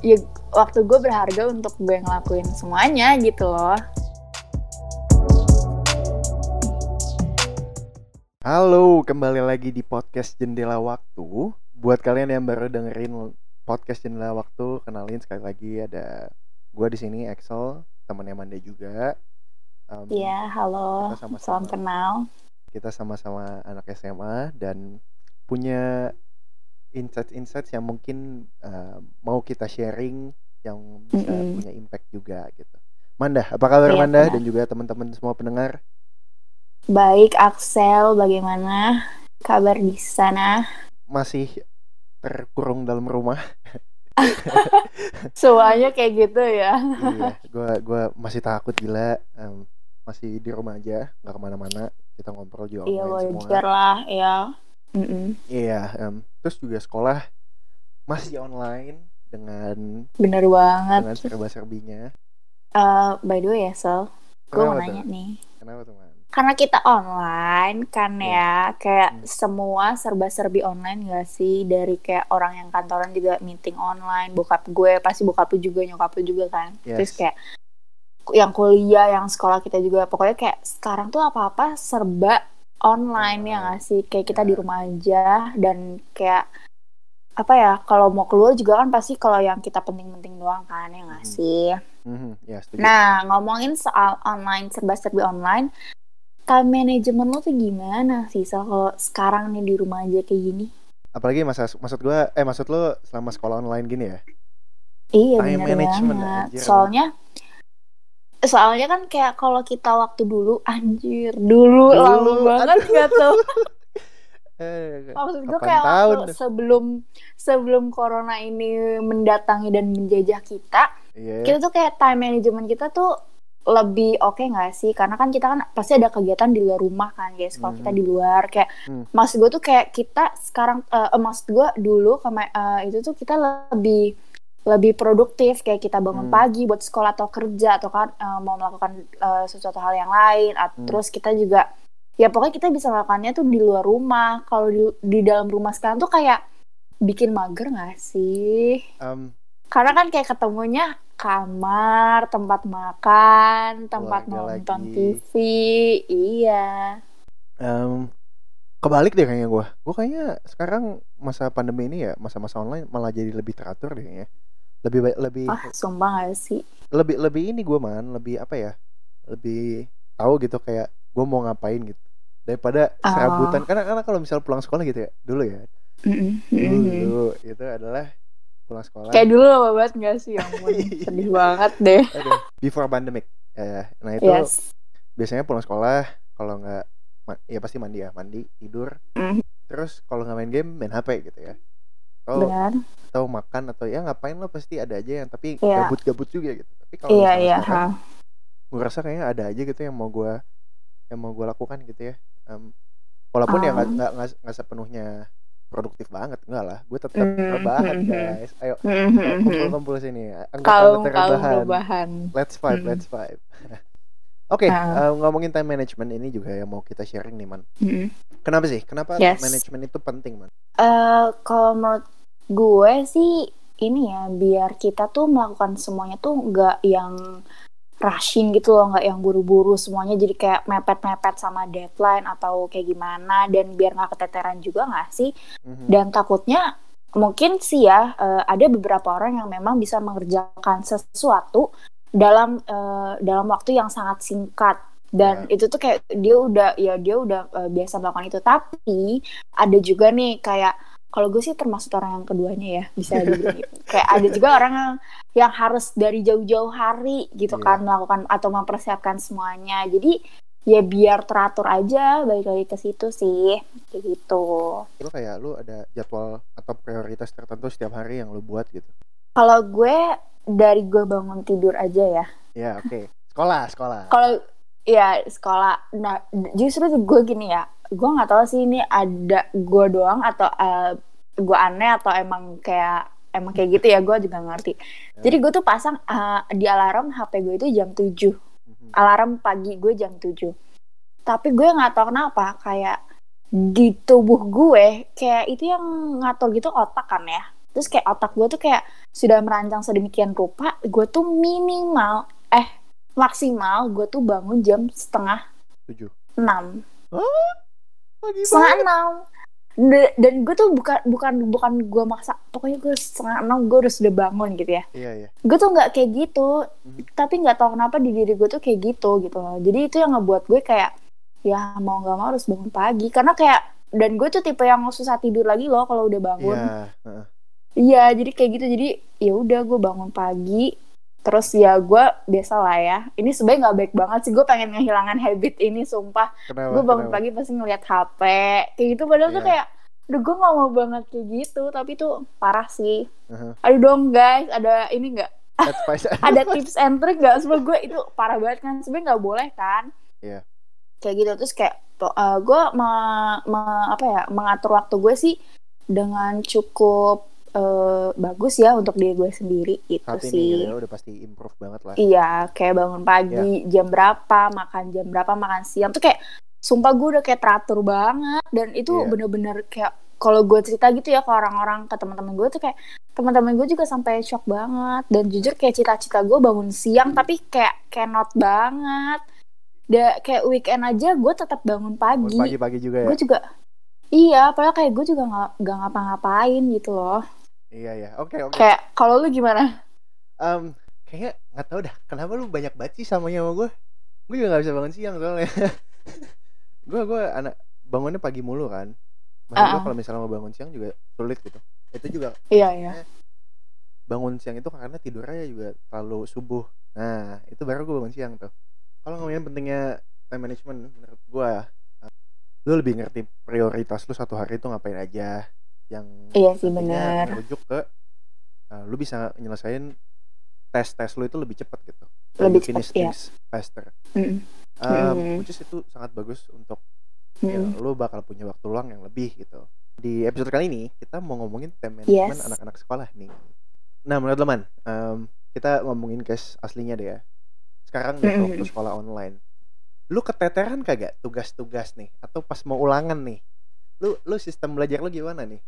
ya waktu gue berharga untuk gue ngelakuin semuanya gitu loh Halo, kembali lagi di podcast Jendela Waktu. Buat kalian yang baru dengerin podcast Jendela Waktu, kenalin sekali lagi ada gue di sini Axel, temannya Manda juga. Um, Iya, halo. kita sama-sama. Salam kenal. Kita sama-sama anak SMA dan punya insight-insights yang mungkin uh, mau kita sharing yang bisa Mm-mm. punya impact juga gitu. Manda, apa kabar Iya, Manda benar. dan juga teman-teman semua pendengar? Baik, Axel, bagaimana kabar di sana? Masih terkurung dalam rumah? Semuanya kayak gitu ya. iya, gua gua masih takut gila. em, masih di rumah aja, nggak ke mana-mana. Kita ngobrol juga Iya, online wajar semua. lah, ya. Mm-mm. Iya, em, terus juga sekolah masih online dengan Bener banget. dengan serba-serbinya. Eh, by the way ya, Sel, gue mau nanya tuh? nih. Kenapa tuh, Man? Karena kita online kan Iya. ya, kayak Hmm. semua serba-serbi online gak sih? Dari kayak orang yang kantoran juga meeting online, bokap gue, pasti bokap lu juga, nyokap lu juga kan. Terus Yes. kayak yang kuliah, yang sekolah kita juga, pokoknya kayak sekarang tuh apa-apa serba online ya Online. gak sih? Kayak kita Ya. di rumah aja dan kayak apa ya kalau mau keluar juga kan pasti kalau yang kita penting-penting doang kan ya nggak Mhm. sih Mhm, ya setuju. Nah, ngomongin soal online, serba-serbi online, time management lo tuh gimana sih? Sal, kalau sekarang nih di rumah aja kayak gini? Apalagi masa maksud gua eh maksud lo selama sekolah online gini ya? Iya, Time bener management, banget. Soalnya, soalnya kan kayak kalau kita waktu dulu, anjir, dulu, Dulu, lama banget nggak tuh? Eh, Maksud gue kayak tahun waktu sebelum sebelum corona ini mendatangi dan menjajah kita, Iya. kita tuh kayak time management kita tuh lebih oke nggak sih? Karena kan kita kan pasti ada kegiatan di luar rumah kan, guys. Kalau kita Mhm. di luar kayak Hmm. maksud gue tuh kayak kita sekarang eh, maksud gue dulu kema- eh, itu tuh kita lebih lebih produktif kayak kita bangun Hmm. pagi buat sekolah atau kerja atau kan eh, mau melakukan eh, sesuatu hal yang lain Hmm. terus kita juga ya pokoknya kita bisa melakukannya tuh di luar rumah kalau di, di dalam rumah sekarang tuh kayak bikin mager nggak sih Em, karena kan kayak ketemunya kamar, tempat makan, tempat Keluarga nonton lagi. TV, iya. em, kebalik deh kayaknya gua. Gua kayaknya sekarang masa pandemi ini ya masa-masa online malah jadi lebih teratur deh kayaknya. Lebih baik lebih Wah, sumpah gak sih? lebih lebih ini gua man lebih apa ya lebih tahu gitu kayak gua mau ngapain gitu daripada Oh. serabutan karena karena kalau misal pulang sekolah gitu ya dulu ya Mm-mm, mm-mm. dulu itu adalah pulang sekolah Kayak dulu lama banget gak sih? Ya ampun, sedih banget deh. Aduh, before pandemic ya nah itu Yes. biasanya pulang sekolah kalau nggak ya pasti mandi ya mandi tidur Mhm. Terus kalau nggak main game main HP gitu ya atau Benar. atau makan atau ya ngapain lo pasti ada aja yang tapi Iya. gabut-gabut juga gitu tapi kalau iya. sekarang, ha. gue rasa kayaknya ada aja gitu yang mau gue yang mau gue lakukan gitu ya Em, walaupun ya nggak Um. nggak nggak- nggak sepenuhnya produktif banget enggak lah gue tetap Mhm, rebahan mhm. guys ayo Mhm, kumpul-kumpul sini anggota Kaum anggota kaum rebahan perubahan. let's vibe Mhm. let's vibe oke Ah. eh, ngomongin time management ini juga yang mau kita sharing nih man Mm-mm. kenapa sih kenapa Yes. time management itu penting man Eh, kalau menurut gue sih ini ya biar kita tuh melakukan semuanya tuh nggak yang rushing gitu loh nggak yang buru-buru semuanya jadi kayak mepet-mepet sama deadline atau kayak gimana dan biar nggak keteteran juga nggak sih Mhm. dan takutnya mungkin sih ya eh, ada beberapa orang yang memang bisa mengerjakan sesuatu dalam eh, dalam waktu yang sangat singkat. Dan itu tuh kayak dia udah ya dia udah eh, biasa melakukan itu. Tapi ada juga nih kayak kalau gue sih termasuk orang yang keduanya ya bisa dibilang gitu. kayak ada juga orang yang yang harus dari jauh-jauh hari gitu Iya. kan melakukan atau mempersiapkan semuanya. Jadi ya biar teratur aja balik lagi ke situ sih kayak gitu. Lu kayak lu ada jadwal atau prioritas tertentu setiap hari yang lu buat gitu? Kalau gue dari gue bangun tidur aja ya. ya oke sekolah sekolah Kalau ya sekolah, nah justru gue gini ya. Gue nggak tahu sih ini ada gue doang atau eh, gue aneh atau emang kayak emang kayak gitu ya. Gue juga ngerti. Jadi gue tuh pasang eh, di alarm HP gue itu jam 7 Mhm. alarm pagi gue jam 7 tapi gue nggak tahu kenapa kayak di tubuh gue kayak itu yang ngatur gitu otak kan ya terus kayak otak gue tuh kayak sudah merancang sedemikian rupa gue tuh minimal eh maksimal gue tuh bangun jam setengah tujuh. enam. Setengah banget. enam. Da- dan gue tuh bukan bukan bukan gue maksa pokoknya gue setengah enam gue udah sudah bangun gitu ya. Iya iya. Gue tuh nggak kayak gitu Mhm. tapi nggak tahu kenapa di diri gue tuh kayak gitu gitu loh. Jadi itu yang ngebuat gue kayak ya mau nggak mau harus bangun pagi. Karena kayak dan gue tuh tipe yang susah tidur lagi loh kalau udah bangun. Iya heeh. Iya jadi kayak gitu. Jadi ya udah gue bangun pagi. Terus ya gue biasa lah ya. Ini sebenarnya nggak baik banget sih. Gue pengen ngehilangin habit ini sumpah. Gue bangun kenapa? pagi pasti ngeliat HP kayak gitu padahal tuh Iya. kayak Aduh gue gak mau banget kayak gitu. Tapi tuh parah sih. Heeh. Aduh dong guys. Ada ini gak advice ada tips and trick gak sebenernya gue itu parah banget kan. Sebenarnya nggak boleh kan? Iya. kayak gitu. Terus kayak uh, gue me- me- apa ya mengatur waktu gue sih dengan cukup uh, bagus ya untuk diri gue sendiri itu saat ini sih ya, udah pasti improve banget lah. Iya kayak bangun pagi jam berapa makan jam berapa makan siang tuh kayak sumpah gue udah kayak teratur banget. Dan itu Iya. bener-bener kayak kalau gue cerita gitu ya ke orang-orang ke teman-teman gue tuh kayak teman-teman gue juga sampai shock banget. Dan jujur kayak cita-cita gue bangun siang tapi kayak cannot banget. Da kayak weekend aja gue tetap bangun pagi, pagi-pagi juga ya? Gue juga iya padahal kayak gue juga nggak nggak ngapa-ngapain gitu loh iya iya. Oke oke. Kayak kalau lu gimana? Em, kayaknya nggak tahu dah kenapa lu banyak sih samanya sama gue gue juga nggak bisa bangun siang soalnya. Gue gue anak bangunnya pagi mulu kan. Maksud gue Ah, ah. kalau misalnya mau bangun siang juga sulit gitu. Itu juga iya iya. bangun siang itu karena tidurnya juga terlalu subuh. Nah itu baru gue bangun siang tuh. Kalau ngomongin pentingnya time management menurut gue ya eh, lu lebih ngerti prioritas lu satu hari itu ngapain aja yang iya sih bener merujuk ke eh, lu bisa nyelesain tes tes lu itu lebih cepat gitu. Lebih cepat, things faster. Mm-mm. Um, Mm. which is itu sangat bagus untuk ya, Mm-mm. lu bakal punya waktu luang yang lebih gitu. Di episode kali ini kita mau ngomongin time Yes. management anak-anak sekolah nih. Nah menurut teman um, kita ngomongin case aslinya deh ya. Sekarang Mm-mm. waktu sekolah online. Lu keteteran kagak tugas-tugas nih? Atau pas mau ulangan nih? Lu lu sistem belajar lu gimana nih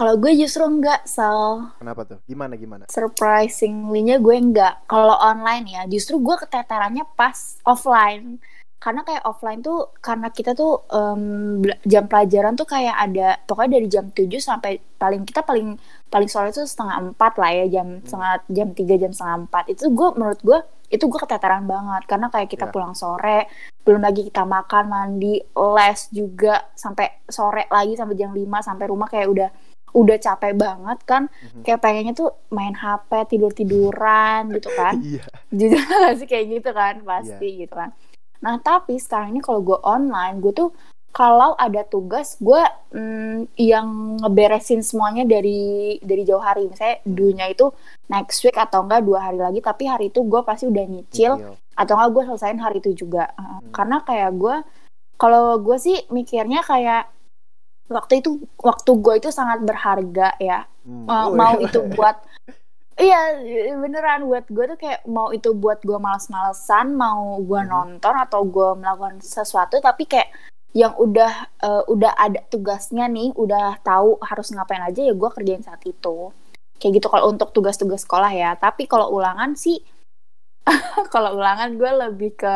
Kalau gue justru enggak, Sal. kenapa tuh gimana gimana Surprisingly-nya gue enggak. Kalau online ya, justru gue keteterannya pas offline. Karena kayak offline tuh, karena kita tuh bela- jam pelajaran tuh kayak ada, pokoknya dari jam 7 sampai paling kita paling paling sore itu setengah empat lah ya, jam setengah jam 3 jam setengah empat. Itu gue menurut gue itu gue keteteran banget karena kayak kita Ya. pulang sore belum lagi kita makan mandi les juga sampai sore lagi sampai jam 5 sampai rumah kayak udah udah capek banget kan Mhm. kayak pengennya tuh main HP tidur tiduran gitu kan. Iya. Jujur gak sih kayak gitu kan pasti gitu kan. Nah tapi sekarang ini kalau gue online gue tuh kalau ada tugas gue mm, yang ngeberesin semuanya dari dari jauh hari. Misalnya dunia itu next week atau enggak dua hari lagi tapi hari itu gue pasti udah nyicil atau enggak gue selesain hari itu juga. Hmm. karena kayak gue kalau gue sih mikirnya kayak waktu itu waktu gue itu sangat berharga ya Hmm. Uh, Oh, mau iya. itu buat iya beneran buat gue tuh kayak mau itu buat gue males-malesan mau gue Mhm. nonton atau gue melakukan sesuatu tapi kayak yang udah eh, udah ada tugasnya nih udah tahu harus ngapain aja ya gue kerjain saat itu kayak gitu kalau untuk tugas-tugas sekolah ya tapi kalau ulangan sih kalau ulangan gue lebih ke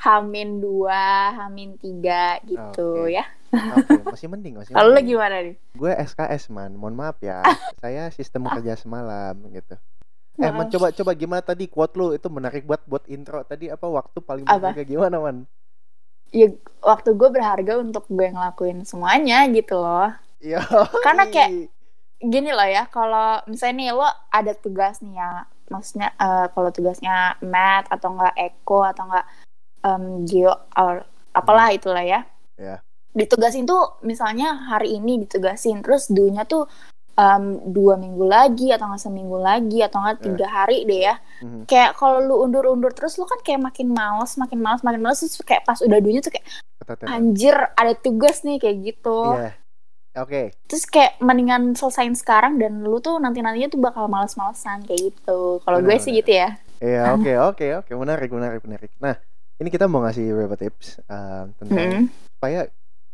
hamin dua hamin tiga gitu Oke. ya Oke, masih mending masih kalau mending. gimana nih? Gue SKS man. Mohon maaf ya. Saya sistem kerja semalam gitu. Eh man coba coba gimana tadi quote lu? Itu menarik buat buat intro. Tadi apa waktu paling Apa? berharga gimana man? Ya waktu gue berharga untuk gue ngelakuin semuanya gitu loh. Iya. Karena kayak- gini loh ya kalau misalnya nih lo ada tugas nih ya. Maksudnya eh, kalau tugasnya math atau enggak eco atau enggak em, geo or apalah itulah ya. Ya. Ditugasin tuh misalnya hari ini ditugasin terus dunya tuh em, dua minggu lagi atau enggak seminggu lagi atau enggak Ya. tiga hari deh ya. Mhm. kayak kalau lu undur-undur terus lu kan kayak makin males makin males makin males terus kayak pas udah dunya tuh kayak anjir ada tugas nih kayak gitu. Iya. Oke. Terus kayak mendingan selesain sekarang dan lu tuh nanti nantinya tuh bakal males-malesan kayak gitu. Kalau gue Benar, sih gitu ya. Iya oke oke oke. Menarik menarik menarik. Nah ini kita mau ngasih beberapa tips um, tentang Mm-mm. supaya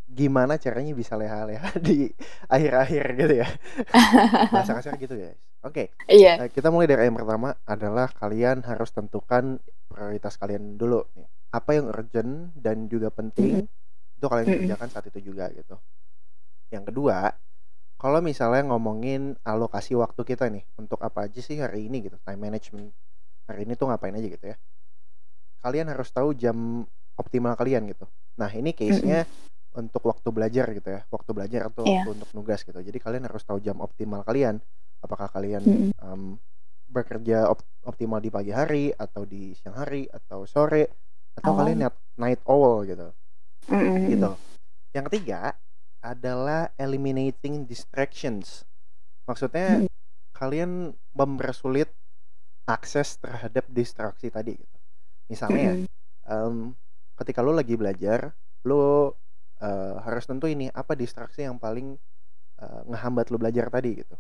gimana caranya bisa leha-leha di akhir-akhir gitu ya? Bahasa kasar gitu ya oke Iya. Nah, kita mulai dari yang pertama adalah kalian harus tentukan prioritas kalian dulu nih. Apa yang urgent dan juga penting itu kalian kerjakan saat itu juga gitu. Yang kedua kalau misalnya ngomongin alokasi waktu kita nih untuk apa aja sih hari ini gitu? Time management hari ini tuh ngapain aja gitu ya? Kalian harus tahu jam optimal kalian gitu. Nah ini case-nya untuk waktu belajar gitu ya waktu belajar atau Iya. waktu untuk nugas gitu jadi kalian harus tahu jam optimal kalian apakah kalian Mm-mm. em, bekerja op- optimal di pagi hari atau di siang hari atau sore atau Oh. kalian night, night owl gitu Mm-mm. gitu. Yang ketiga adalah eliminating distractions. Maksudnya Mm. kalian mempersulit akses terhadap distraksi tadi gitu. Misalnya, Mm-mm. em, ketika lo lagi belajar, lo eh, harus tentu ini apa distraksi yang paling eh, ngehambat lo belajar tadi gitu.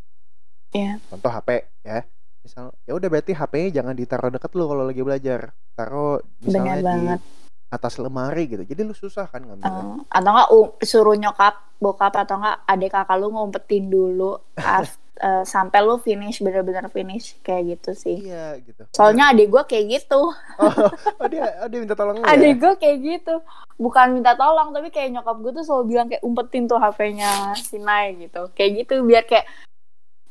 Iya. Contoh HP ya. Misal ya udah berarti HP-nya jangan ditaruh deket lo kalau lagi belajar. Taruh misalnya Benar di banget. atas lemari gitu. Jadi lu susah kan ngambilnya. Eh, atau enggak suruh nyokap bokap atau enggak adik kakak lu ngumpetin dulu eh, sampai lu finish bener-bener finish kayak gitu sih Iya gitu. soalnya adik gue kayak gitu oh, oh, dia oh, dia minta tolong ya? adik gue kayak gitu bukan minta tolong tapi kayak nyokap gue tuh selalu bilang kayak umpetin tuh HP-nya si Nai gitu kayak gitu biar kayak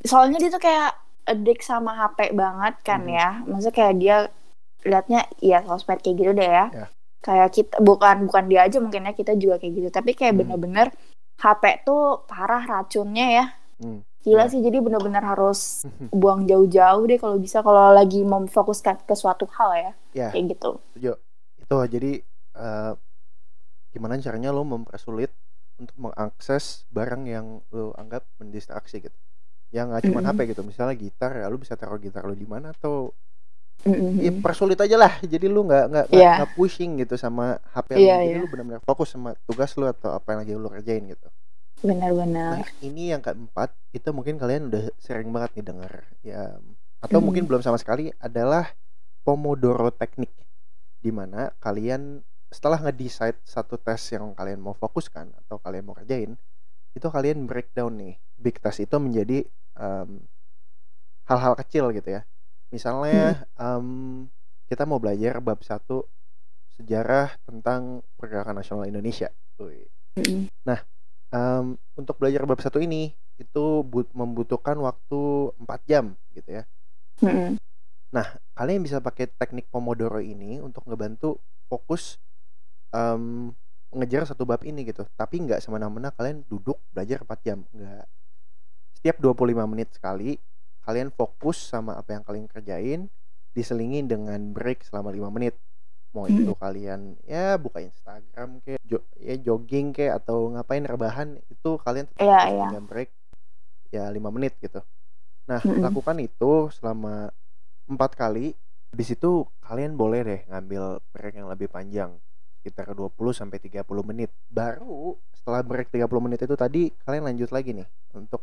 soalnya dia tuh kayak addict sama HP banget kan Mhm. ya maksudnya kayak dia liatnya ya sosmed kayak gitu deh ya Ya. kayak kita bukan bukan dia aja mungkin ya kita juga kayak gitu tapi kayak Hmm. bener-bener HP tuh parah racunnya ya Hmm. gila Ya. sih jadi bener-bener harus buang jauh-jauh deh kalau bisa kalau lagi memfokuskan ke suatu hal ya Ya. kayak gitu Itu jadi eh, gimana caranya lo mempersulit untuk mengakses barang yang lo anggap mendistraksi gitu. Yang nggak cuma Mm-mm. HP gitu. Misalnya gitar ya lo bisa taruh gitar lo di mana atau Mm-mm. ya persulit aja lah. Jadi lo nggak nggak nggak pushing gitu sama HP lo. Iya, Jadi iya. lo benar-benar fokus sama tugas lo atau apa yang lagi lo kerjain gitu. Benar-benar Nah, ini yang keempat, itu mungkin kalian udah sering banget nih dengar ya atau Hmm. mungkin belum sama sekali adalah Pomodoro teknik di mana kalian setelah nge-decide satu tes yang kalian mau fokuskan atau kalian mau kerjain, itu kalian breakdown nih big task itu menjadi em, hal-hal kecil gitu ya. Misalnya em, kita mau belajar bab satu sejarah tentang pergerakan nasional Indonesia. Wih. Em, untuk belajar bab satu ini itu but- membutuhkan waktu 4 jam gitu ya. Mm-mm. Kalian bisa pakai teknik Pomodoro ini untuk ngebantu fokus em, ngejar satu bab ini gitu. Tapi nggak semena-mena kalian duduk belajar 4 jam, nggak. Setiap 25 menit sekali kalian fokus sama apa yang kalian kerjain diselingi dengan break selama 5 menit. Mau Hmm. itu kalian ya buka Instagram kayak jo- ya jogging kayak atau ngapain rebahan itu kalian tetap Iya, fokus iya. break ya 5 menit gitu. Nah, Mm-mm. lakukan itu selama empat kali. Di situ kalian boleh deh ngambil break yang lebih panjang, sekitar 20 sampai 30 menit. Baru setelah break 30 menit itu tadi kalian lanjut lagi nih untuk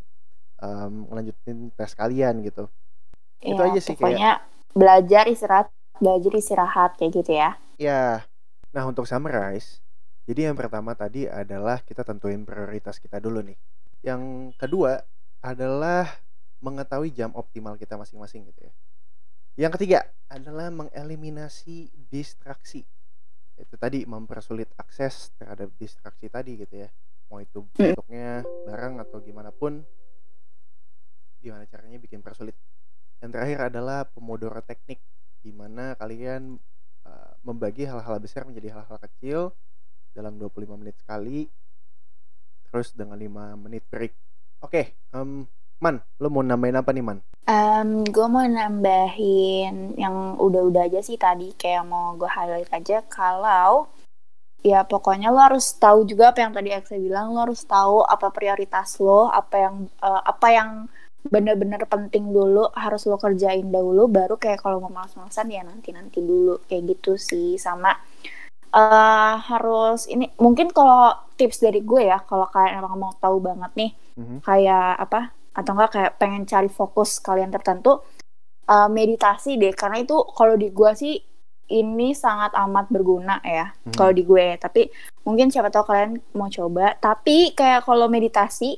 ngelanjutin tes kalian gitu. Itu Ya, aja sih kayak- pokoknya belajar istirahat belajar istirahat kayak gitu ya Ya. Nah, untuk summarize, jadi yang pertama tadi adalah kita tentuin prioritas kita dulu nih. Yang kedua adalah mengetahui jam optimal kita masing-masing gitu ya. Yang ketiga adalah mengeliminasi distraksi. Itu tadi mempersulit akses terhadap distraksi tadi gitu ya. Mau itu bentuknya barang atau gimana pun gimana caranya bikin persulit. Yang terakhir adalah Pomodoro teknik di mana kalian uh, membagi hal-hal besar menjadi hal-hal kecil dalam 25 menit sekali terus dengan 5 menit break. Oke, em, Man, lo mau nambahin apa nih Man? Em, gue mau nambahin yang udah-udah aja sih tadi kayak mau gue highlight aja kalau ya pokoknya lo harus tahu juga apa yang tadi Aksa bilang lo harus tahu apa prioritas lo apa yang eh, apa yang bener-bener penting dulu harus lo kerjain dahulu baru kayak kalau mau malas-malasan ya nanti-nanti dulu kayak gitu sih sama eh harus ini mungkin kalau tips dari gue ya kalau kalian emang mau tahu banget nih Mhm. kayak apa atau enggak kayak pengen cari fokus kalian tertentu eh, meditasi deh karena itu kalau di gua sih ini sangat amat berguna ya Hmm. kalau di gue. Tapi mungkin siapa tahu kalian mau coba. Tapi kayak kalau meditasi,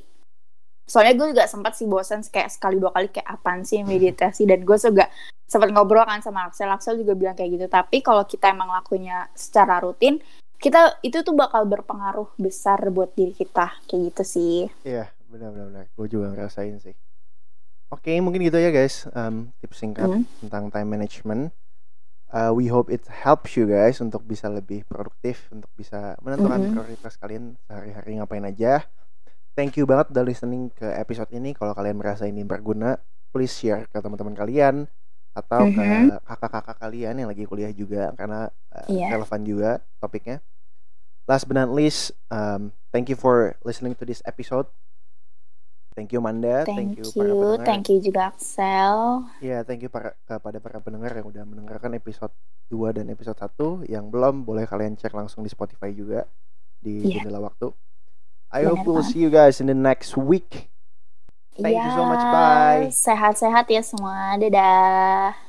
soalnya gue juga sempat sih bosan kayak sekali dua kali kayak apaan sih meditasi dan gue juga sempat ngobrol kan sama Axel. Axel juga bilang kayak gitu. Tapi kalau kita emang lakunya secara rutin, kita itu tuh bakal berpengaruh besar buat diri kita kayak gitu sih. Iya, benar-benar. benar. Gue juga ngerasain sih. Oke, mungkin gitu ya guys. Um, tips singkat Hmm. tentang time management. Uh, we hope it helps you guys untuk bisa lebih produktif, untuk bisa menentukan Mhm. prioritas kalian sehari-hari ngapain aja. Thank you banget udah listening ke episode ini. Kalau kalian merasa ini berguna, please share ke teman-teman kalian atau ke Mhm. kakak-kakak kalian yang lagi kuliah juga karena uh, Iya. relevan juga topiknya. Last but not least, um, thank you for listening to this episode. Thank you Manda, Thank, thank, you, you, para pendengar. thank you juga Axel. Ya, thank you para, kepada para pendengar yang udah mendengarkan episode 2 dan episode 1 Yang belum, boleh kalian cek langsung di Spotify juga Di Iya. Jendela Waktu I hope we'll banget. see you guys in the next week Thank you so much, bye. Sehat-sehat ya semua. Dadah.